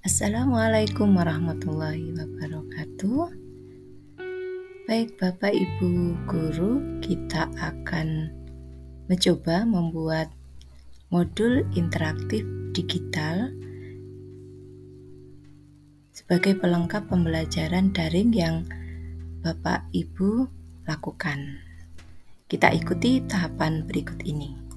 Assalamualaikum warahmatullahi wabarakatuh. Baik, Bapak Ibu guru, kita akan mencoba membuat modul interaktif digital sebagai pelengkap pembelajaran daring yang Bapak Ibu lakukan. Kita ikuti tahapan berikut ini.